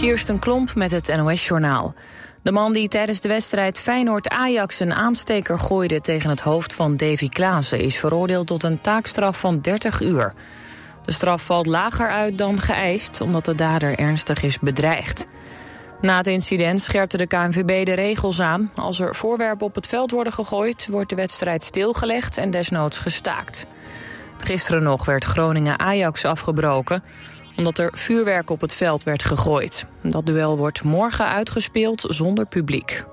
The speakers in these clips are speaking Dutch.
Kirsten Klomp met het NOS-journaal. De man die tijdens de wedstrijd Feyenoord-Ajax een aansteker gooide tegen het hoofd van Davy Klaassen is veroordeeld tot een taakstraf van 30 uur. De straf valt lager uit dan geëist, omdat de dader ernstig is bedreigd. Na het incident scherpte de KNVB de regels aan. Als er voorwerpen op het veld worden gegooid, wordt de wedstrijd stilgelegd en desnoods gestaakt. Gisteren nog werd Groningen-Ajax afgebroken omdat er vuurwerk op het veld werd gegooid. Dat duel wordt morgen uitgespeeld zonder publiek.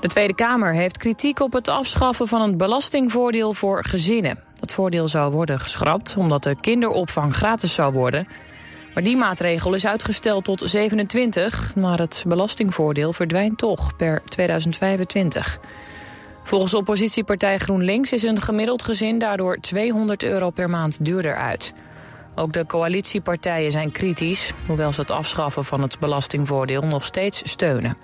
De Tweede Kamer heeft kritiek op het afschaffen van een belastingvoordeel voor gezinnen. Dat voordeel zou worden geschrapt omdat de kinderopvang gratis zou worden. Maar die maatregel is uitgesteld tot 27, maar het belastingvoordeel verdwijnt toch per 2025. Volgens oppositiepartij GroenLinks is een gemiddeld gezin daardoor 200 euro per maand duurder uit. Ook de coalitiepartijen zijn kritisch, hoewel ze het afschaffen van het belastingvoordeel nog steeds steunen.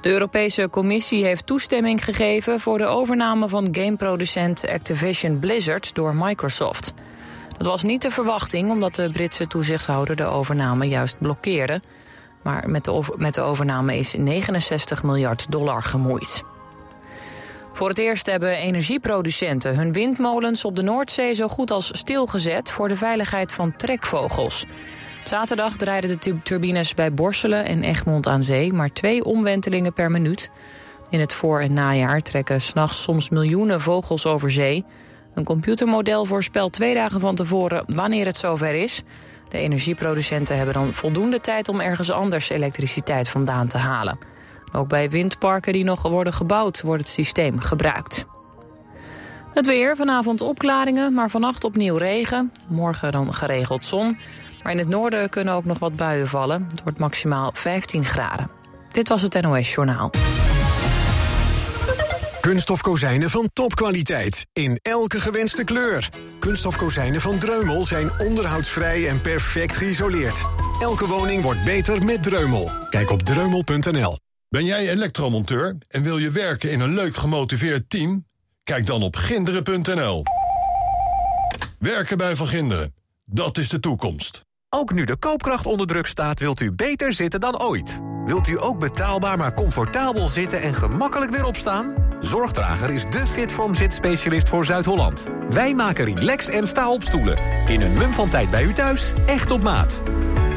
De Europese Commissie heeft toestemming gegeven voor de overname van gameproducent Activision Blizzard door Microsoft. Dat was niet de verwachting omdat de Britse toezichthouder de overname juist blokkeerde. Maar met de, met de overname is 69 miljard dollar gemoeid. Voor het eerst hebben energieproducenten hun windmolens op de Noordzee zo goed als stilgezet voor de veiligheid van trekvogels. Zaterdag draaiden de turbines bij Borselen en Egmond aan zee maar twee omwentelingen per minuut. In het voor- en najaar trekken s'nachts soms miljoenen vogels over zee. Een computermodel voorspelt twee dagen van tevoren wanneer het zover is. De energieproducenten hebben dan voldoende tijd om ergens anders elektriciteit vandaan te halen. Ook bij windparken die nog worden gebouwd wordt het systeem gebruikt. Het weer, vanavond opklaringen, maar vannacht opnieuw regen. Morgen dan geregeld zon. Maar in het noorden kunnen ook nog wat buien vallen. Het wordt maximaal 15 graden. Dit was het NOS Journaal. Kunststof kozijnen van topkwaliteit. In elke gewenste kleur. Kunststof kozijnen van Dreumel zijn onderhoudsvrij en perfect geïsoleerd. Elke woning wordt beter met Dreumel. Kijk op dreumel.nl. Ben jij elektromonteur en wil je werken in een leuk gemotiveerd team? Kijk dan op ginderen.nl. Werken bij Van Ginderen, dat is de toekomst. Ook nu de koopkracht onder druk staat, wilt u beter zitten dan ooit. Wilt u ook betaalbaar maar comfortabel zitten en gemakkelijk weer opstaan? Zorgdrager is de Fitform zitspecialist voor Zuid-Holland. Wij maken relax en sta-opstoelen. In een mum van tijd bij u thuis, echt op maat.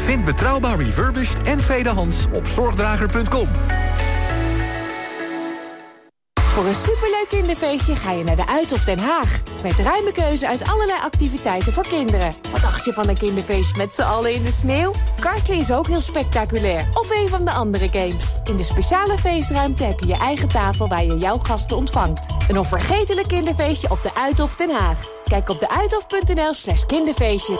Vind betrouwbaar refurbished en tweedehands op zorgdrager.com. Voor een superleuk kinderfeestje ga je naar de Uithof Den Haag. Met ruime keuze uit allerlei activiteiten voor kinderen. Wat dacht je van een kinderfeestje met z'n allen in de sneeuw? Karten is ook heel spectaculair. Of een van de andere games. In de speciale feestruimte heb je je eigen tafel waar je jouw gasten ontvangt. Een onvergetelijk kinderfeestje op de Uithof Den Haag. Kijk op deuithof.nl slash kinderfeestje.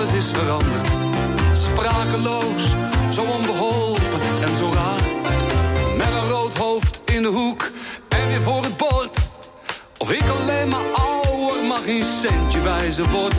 alles is veranderd. Sprakeloos, zo onbeholpen en zo raar. Met een rood hoofd in de hoek en weer voor het bord. Of ik alleen maar ouder, maar geen centje wijzer word.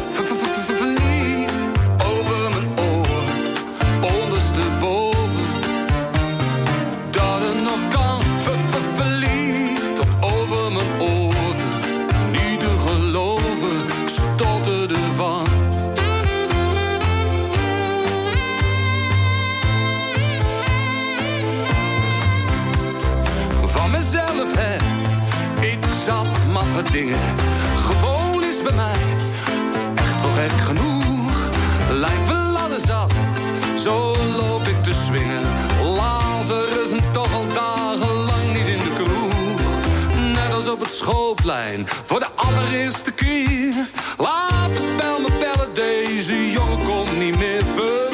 Dingen. Gewoon is bij mij echt wel gek genoeg. Lijkt wel ladder zat, zo loop ik te swingen. Lazarus en toch al dagenlang niet in de kroeg. Net als op het schoolplein, voor de allereerste keer. Laat de bel me bellen, deze jongen komt niet meer ver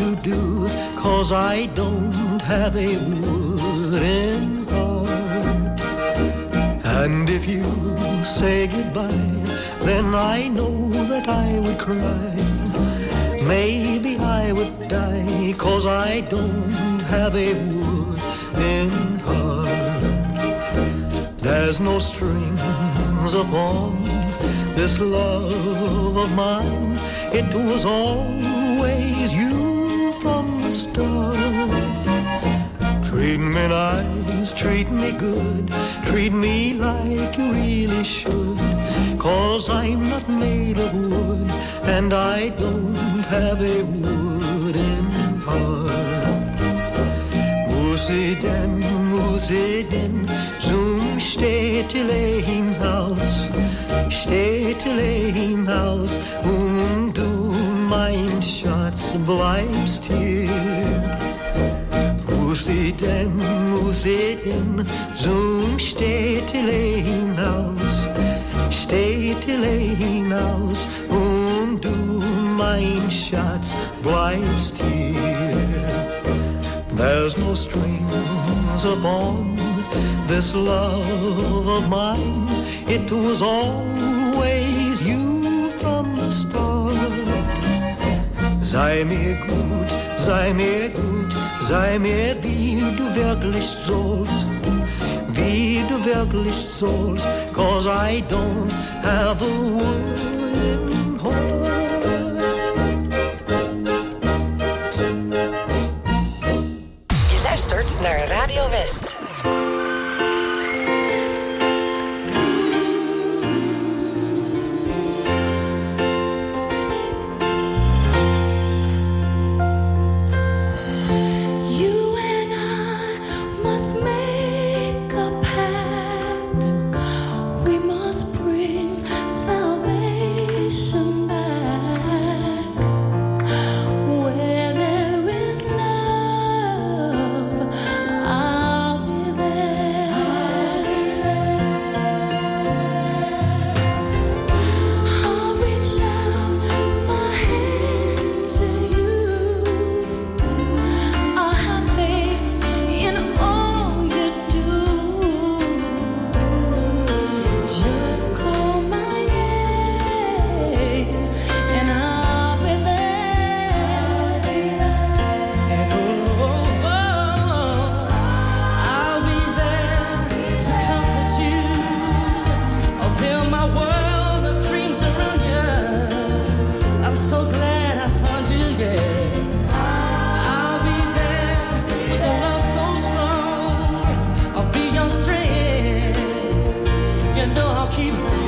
to do, cause I don't have a wooden heart. And if you say goodbye, then I know that I would cry. Maybe I would die, cause I don't have a wooden heart. There's no strings upon this love of mine. It was you start. Treat me nice, treat me good, treat me like you really should. Cause I'm not made of wood, and I don't have a wooden heart. Musiden, musiden, zum Städtelein-Haus, Städtelein-Haus, und um, du, mein Schatz, bleibst hier. Musiden, zum Städtelein-Haus, Städtelein-Haus, und du, mein Schatz, bleibst hier. There's no strings upon this love of mine. It was always you from the start. Sei mir gut, sei mir gut, sei mir wie du wirklich sollst. Wie du wirklich sollst, cause I don't have a wooden keep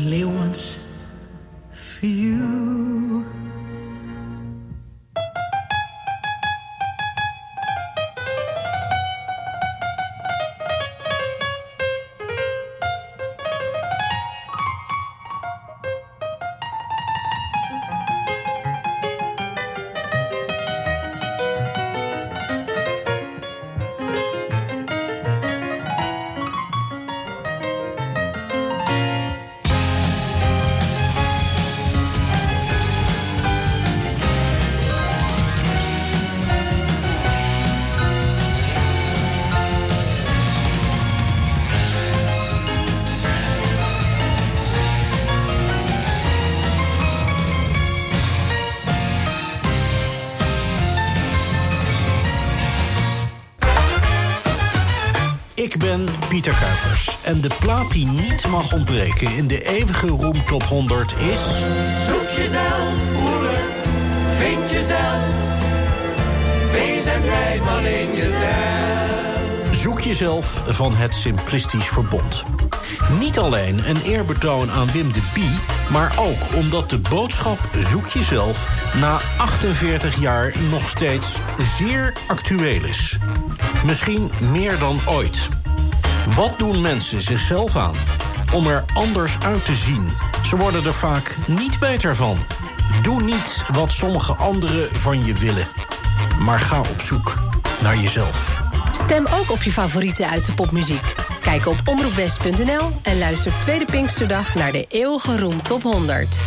leu Pieter Kuipers. En de plaat die niet mag ontbreken in de eeuwige Room Top 100 is... Zoek jezelf, broeder, vind jezelf. Wees en blijf alleen jezelf. Zoek jezelf van het Simplistisch Verbond. Niet alleen een eerbetoon aan Wim de Bie, maar ook omdat de boodschap Zoek jezelf na 48 jaar nog steeds zeer actueel is. Misschien meer dan ooit. Wat doen mensen zichzelf aan om er anders uit te zien? Ze worden er vaak niet beter van. Doe niet wat sommige anderen van je willen, maar ga op zoek naar jezelf. Stem ook op je favorieten uit de popmuziek. Kijk op omroepwest.nl en luister Tweede Pinksterdag naar de eeuwige Roem Top 100.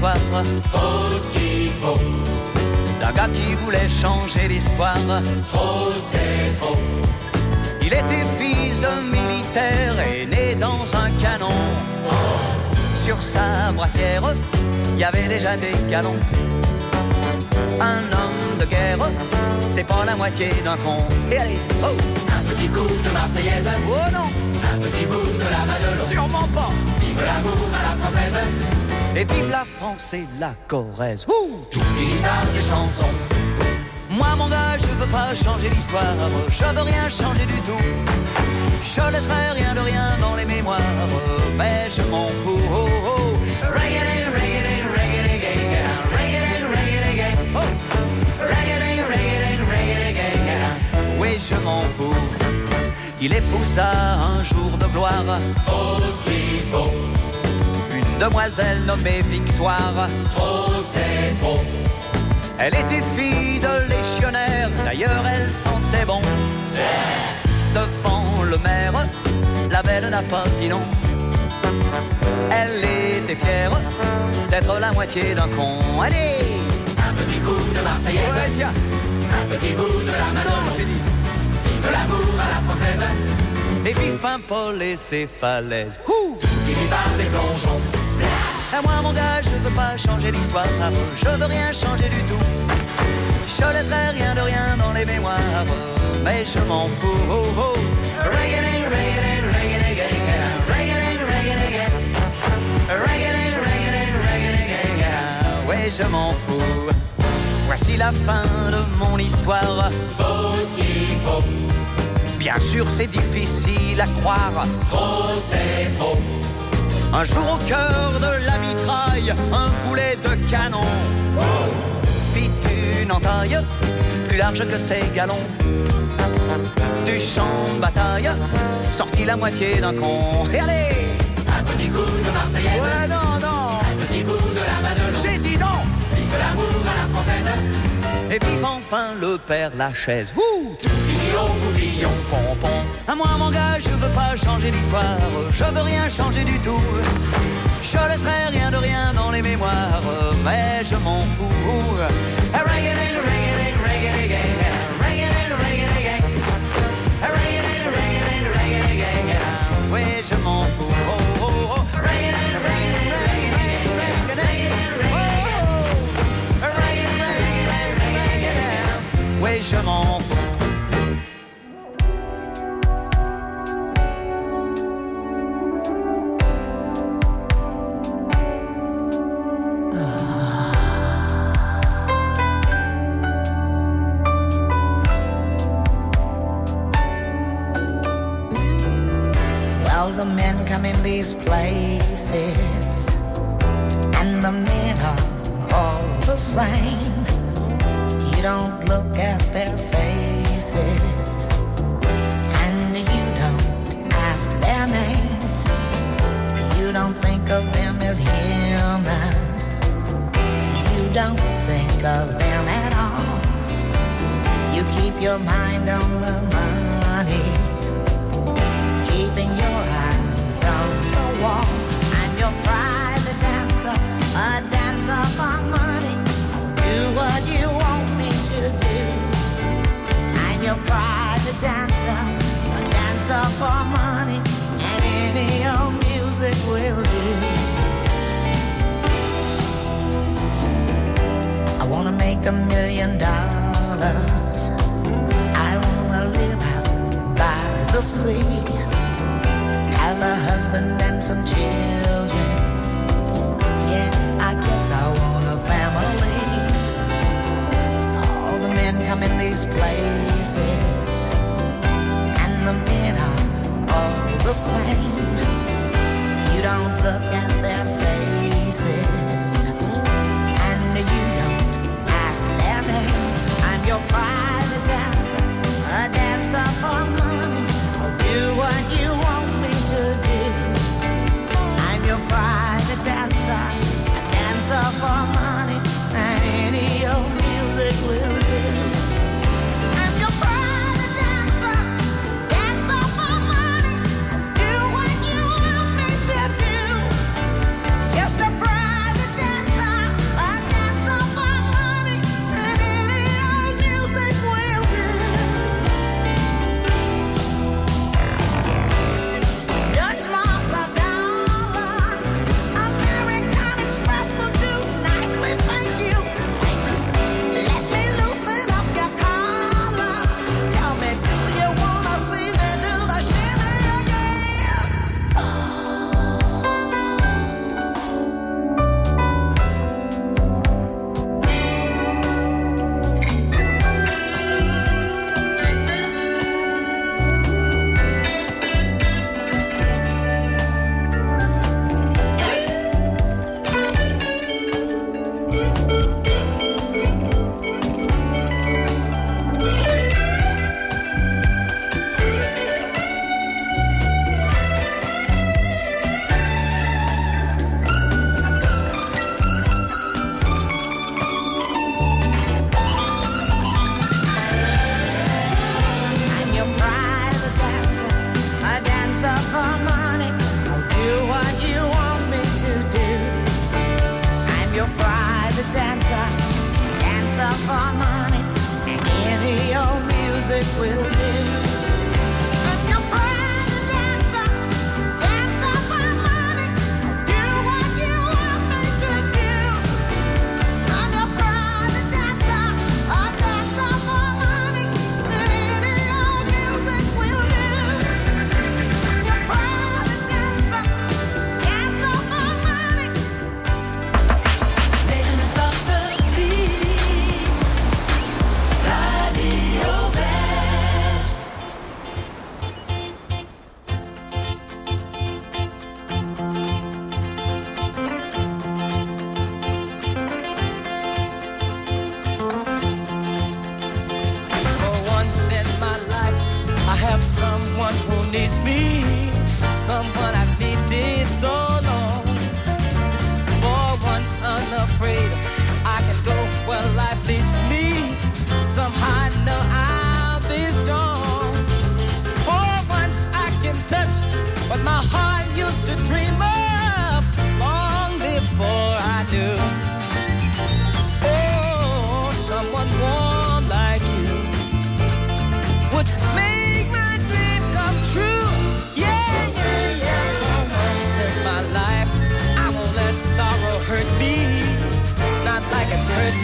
L'histoire. Ce qu'il faut. D'un gars qui voulait changer l'histoire. Trop c'est faux. Il était fils de militaire et né dans un canon. Sur sa brassière, il y avait déjà des galons. Un homme de guerre, c'est pas la moitié d'un con. Et allez, oh Un petit coup de Marseillaise. Oh non Un petit bout de la Madelon. Sûrement pas Vive l'amour à la française. Et vive la France et la Corrèze Ouh Tout finit par des chansons. Moi mon gars, je veux pas changer l'histoire, je veux rien changer du tout. Je laisserai rien de rien dans les mémoires, mais je m'en fous. Oh, oh. Reggae, reggae, reggae, reggae, Oh. reggae, reggae, reggae, reggae. Oui, je m'en fous. Il épousa un jour de gloire Faut ce qu'il faut. Demoiselle nommée Victoire. Trop c'est trop. Elle était fille de légionnaire, d'ailleurs elle sentait bon. Devant le maire, la belle n'a pas dit non. Elle était fière d'être la moitié d'un con. Allez Un petit coup de Marseillaise. Ouais, tiens Un petit bout de la dit Vive l'amour à la française. Et vive Paul et ses falaises. Ouh Tout finit par des plongeons. À moi, mon gars, je veux pas changer l'histoire. Je veux rien changer du tout. Je laisserai rien de rien dans les mémoires. Mais je m'en fous. Oh, oh. Ouais, je m'en fous. Voici la fin de mon histoire. Faut ce qu'il faut. Bien sûr, c'est difficile à croire. Trop, c'est trop. Un jour au cœur de la mitraille, un boulet de canon fit une entaille plus large que ses galons. Du champ de bataille sortit la moitié d'un con. Et allez Un petit coup de Marseillaise. Ouais, non, non Un petit bout de la Madelon. J'ai dit non Vive l'amour à la française. Et vive enfin le père Lachaise. Ouh Tout finit au coupillon. pompon. À moi, mon gars, je veux pas changer l'histoire. Je veux rien changer du tout. Je laisserai rien de rien dans les mémoires, mais je m'en fous. Oui, je m'en fous. Je the men come in these places, and the men are all the same. You don't look at their faces, and you don't ask their names. You don't think of them as human. You don't think of them at all. You keep your mind on the money. million dollars. I wanna live out by the sea, have a husband and some children. Yeah, I guess I want a family. All the men come in these places, and the men are all the same. You don't look at their faces. your pride.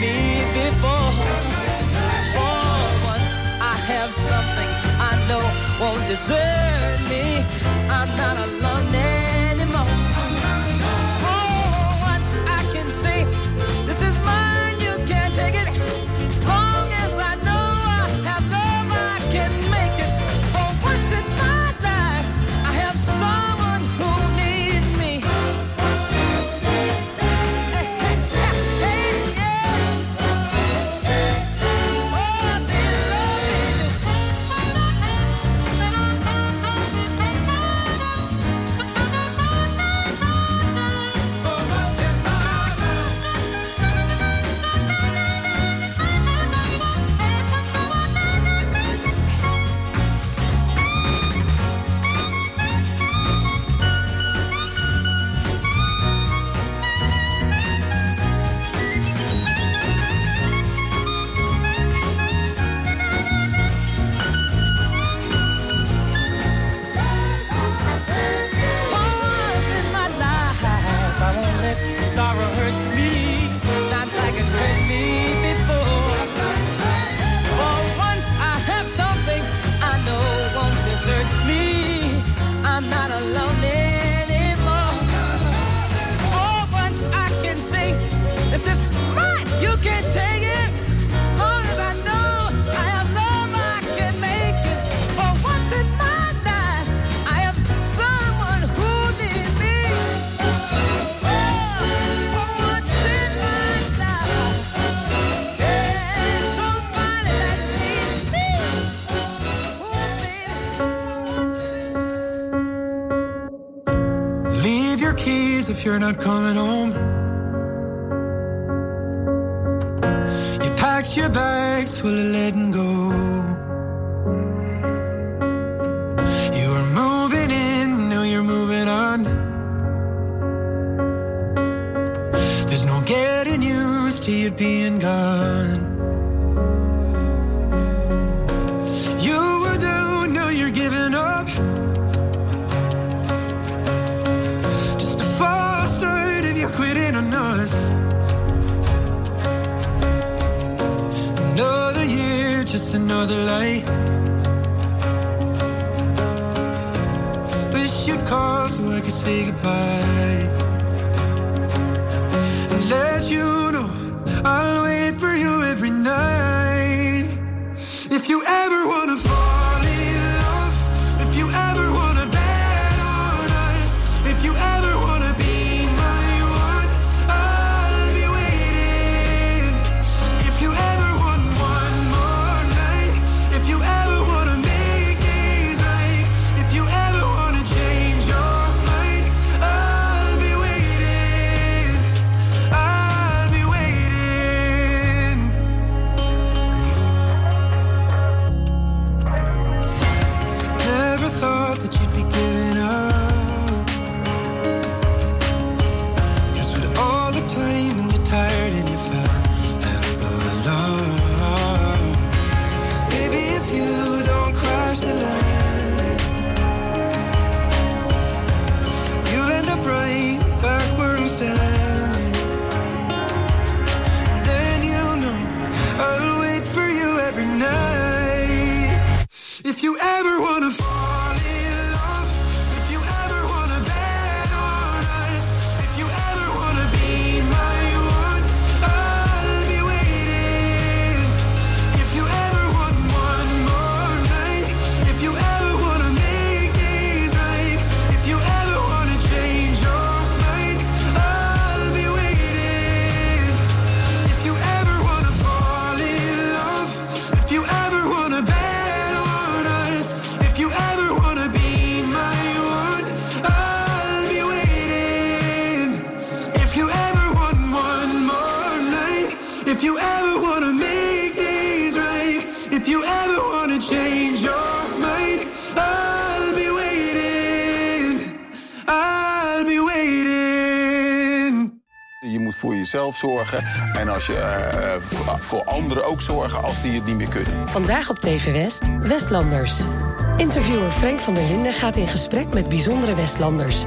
me before. For once I have something I know won't desert me. I'm not alone. you're not coming home. You packed your bags full of letting go. thought that you'd be giving up. voor jezelf zorgen. En als je eh, eh, voor anderen ook zorgen als die het niet meer kunnen. Vandaag op TV West, Westlanders. Interviewer Frank van der Linden gaat in gesprek met bijzondere Westlanders.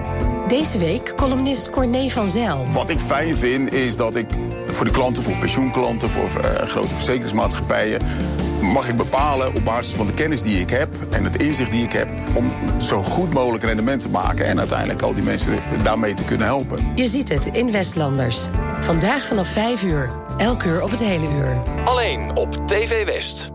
Deze week columnist Corné van Zijl. Wat ik fijn vind is dat ik voor de klanten, voor pensioenklanten, voor eh, grote verzekeringsmaatschappijen mag ik bepalen op basis van de kennis die ik heb en het inzicht die ik heb om zo goed mogelijk rendement te maken en uiteindelijk al die mensen daarmee te kunnen helpen. Je ziet het in Westlanders. Vandaag vanaf 5 uur, elk uur op het hele uur. Alleen op TV West.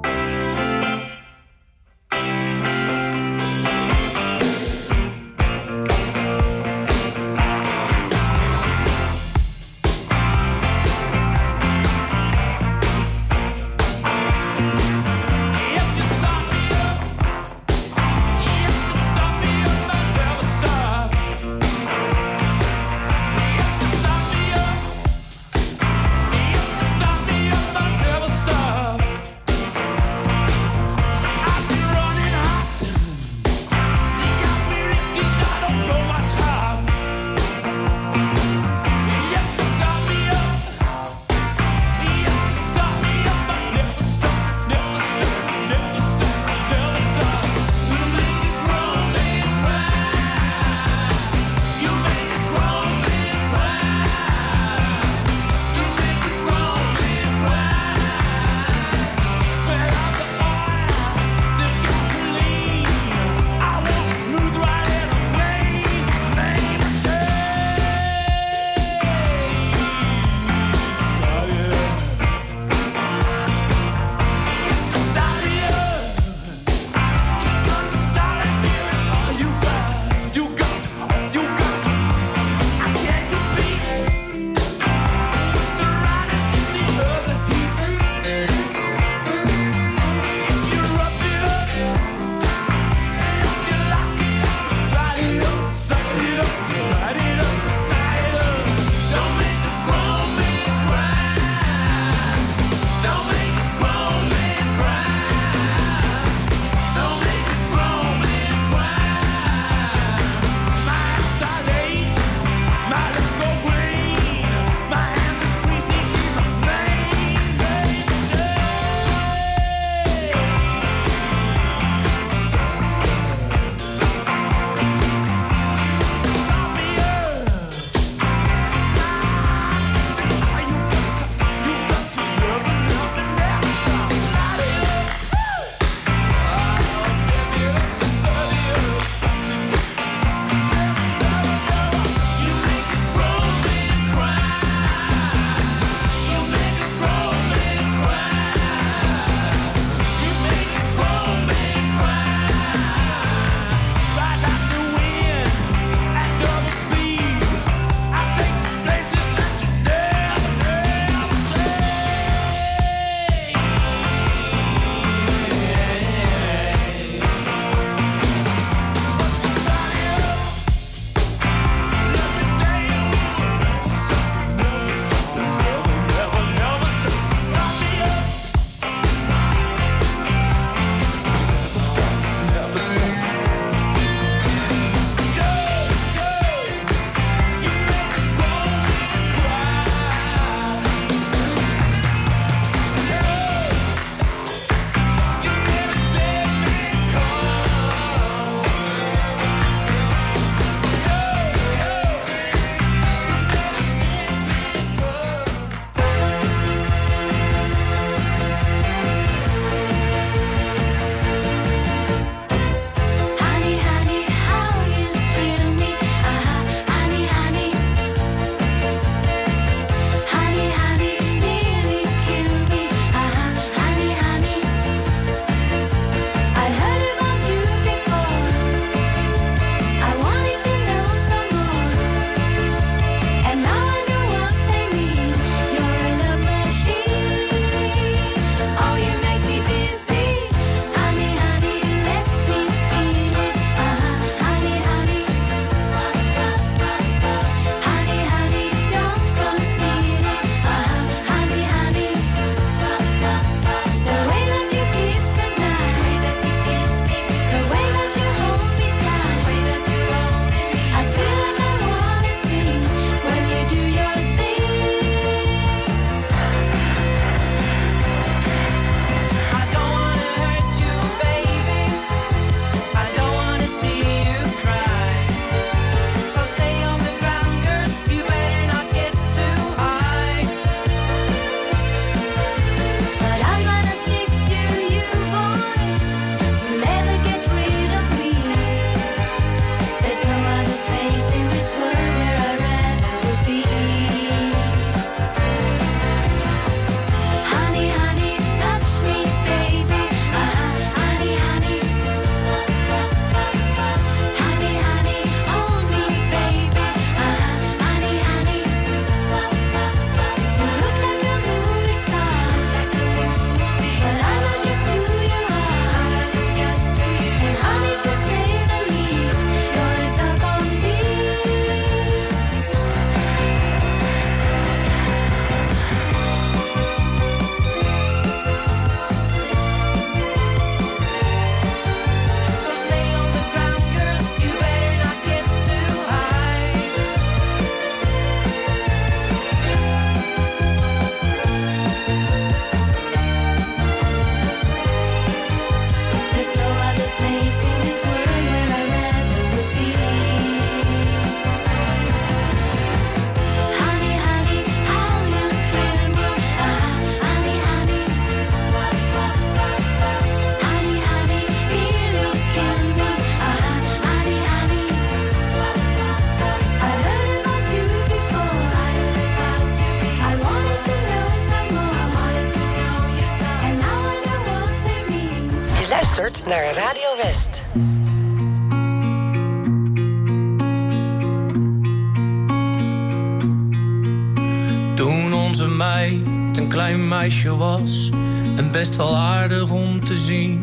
Was en best wel aardig om te zien.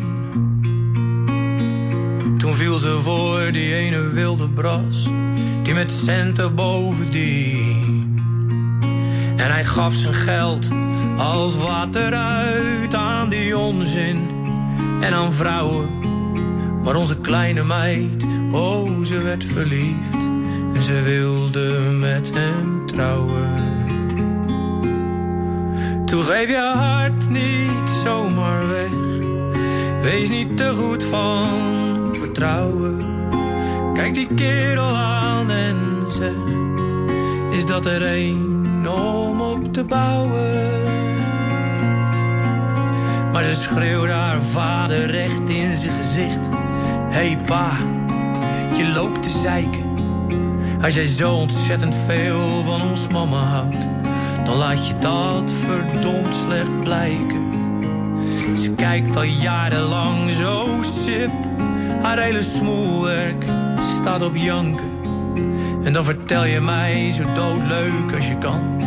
Toen viel ze voor die ene wilde bras, die met centen bovendien. En hij gaf zijn geld als water uit aan die onzin en aan vrouwen. Maar onze kleine meid, oh ze werd verliefd en ze wilde met hem trouwen. Toen geef je hart niet zomaar weg. Wees niet te goed van vertrouwen. Kijk die kerel aan en zeg: Is dat er een om op te bouwen? Maar ze schreeuwde haar vader recht in zijn gezicht: Hey pa, je loopt te zeiken. Als jij zo ontzettend veel van ons mama houdt dan laat je dat verdomd slecht blijken. Ze kijkt al jarenlang zo sip, haar hele smoelwerk staat op janken. En dan vertel je mij zo doodleuk als je kan,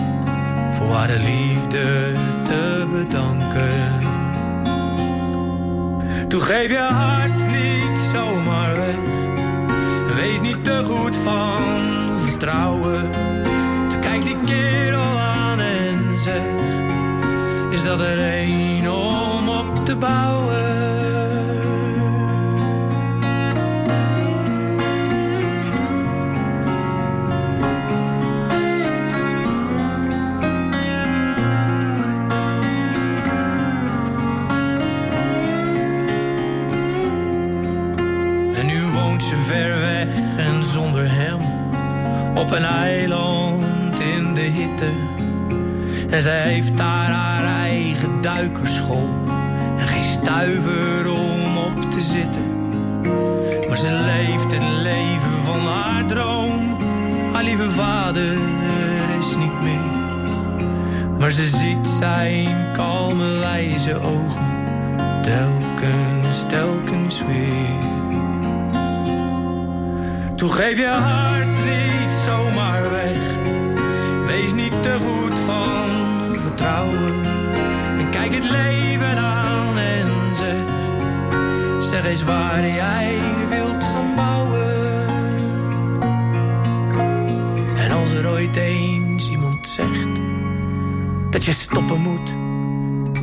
voor haar de liefde te bedanken. Toen geef je hart niet zomaar weg, wees niet te goed van vertrouwen. Toen kijk die kerel aan is dat er een om op te bouwen? En nu woont ze ver weg en zonder hem op een eiland in de hitte. En zij heeft daar haar eigen duikerschool en geen stuiver om op te zitten. Maar ze leeft het leven van haar droom. Haar lieve vader is niet meer. Maar ze ziet zijn kalme wijze ogen telkens, telkens weer. Toen geef je hart niet zomaar weg. Wees niet te goed van En kijk het leven aan en zeg. Zeg eens waar jij wilt gaan bouwen. En als er ooit eens iemand zegt dat je stoppen moet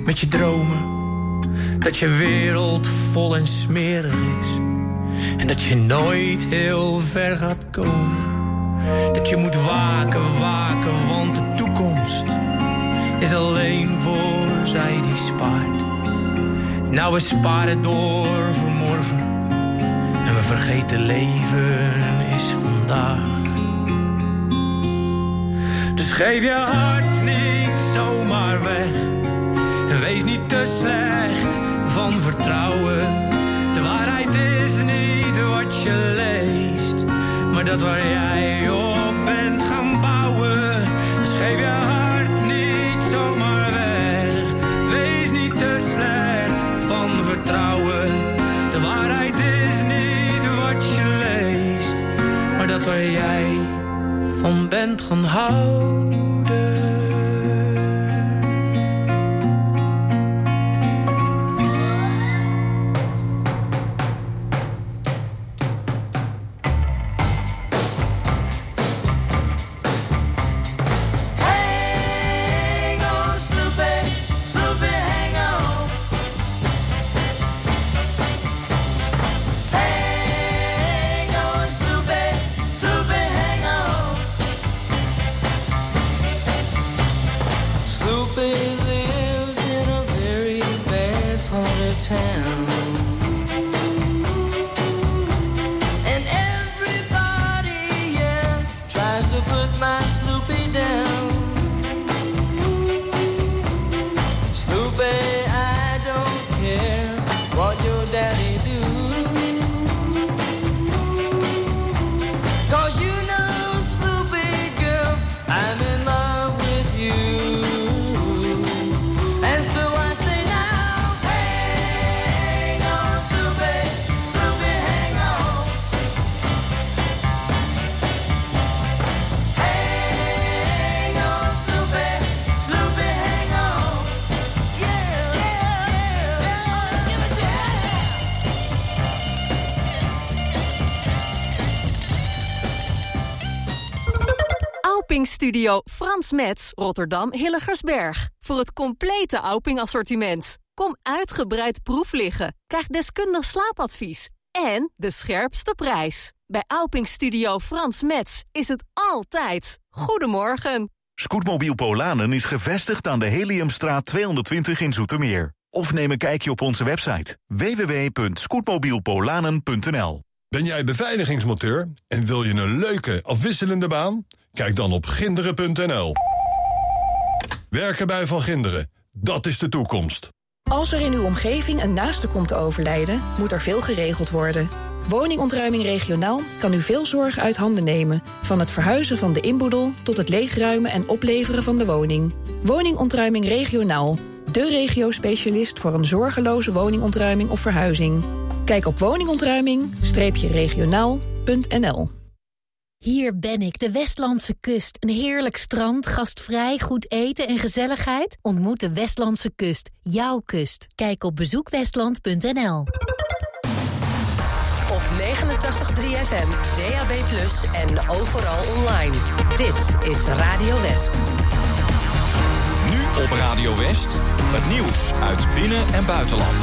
met je dromen. Dat je wereld vol en smerig is. En dat je nooit heel ver gaat komen. Dat je moet waken, waken, want de toekomst is alleen voor zij die spaart. Nou, we sparen door voor. En we vergeten leven is vandaag. Dus geef je hart niet zomaar weg. En wees niet te slecht van vertrouwen. De waarheid is niet wat je leest, maar dat waar jij op waar jij van bent gaan houden. Studio Frans Metz, Rotterdam Hilligersberg. Voor het complete Auping assortiment. Kom uitgebreid proef liggen. Krijg deskundig slaapadvies. En de scherpste prijs. Bij Auping Studio Frans Metz is het altijd. Goedemorgen. Scootmobiel Polanen is gevestigd aan de Heliumstraat 220 in Zoetermeer. Of neem een kijkje op onze website www.scootmobielpolanen.nl Ben jij beveiligingsmonteur en wil je een leuke, afwisselende baan? Kijk dan op ginderen.nl. Werken bij Van Ginderen, dat is de toekomst. Als er in uw omgeving een naaste komt te overlijden, moet er veel geregeld worden. Woningontruiming regionaal kan u veel zorg uit handen nemen. Van het verhuizen van de inboedel tot het leegruimen en opleveren van de woning. Woningontruiming regionaal. De regio-specialist voor een zorgeloze woningontruiming of verhuizing. Kijk op woningontruiming-regionaal.nl Hier ben ik, de Westlandse kust. Een heerlijk strand, gastvrij, goed eten en gezelligheid. Ontmoet de Westlandse kust, jouw kust. Kijk op bezoekwestland.nl Op 89.3 FM, DAB+, en overal online. Dit is Radio West. Nu op Radio West, het nieuws uit binnen- en buitenland.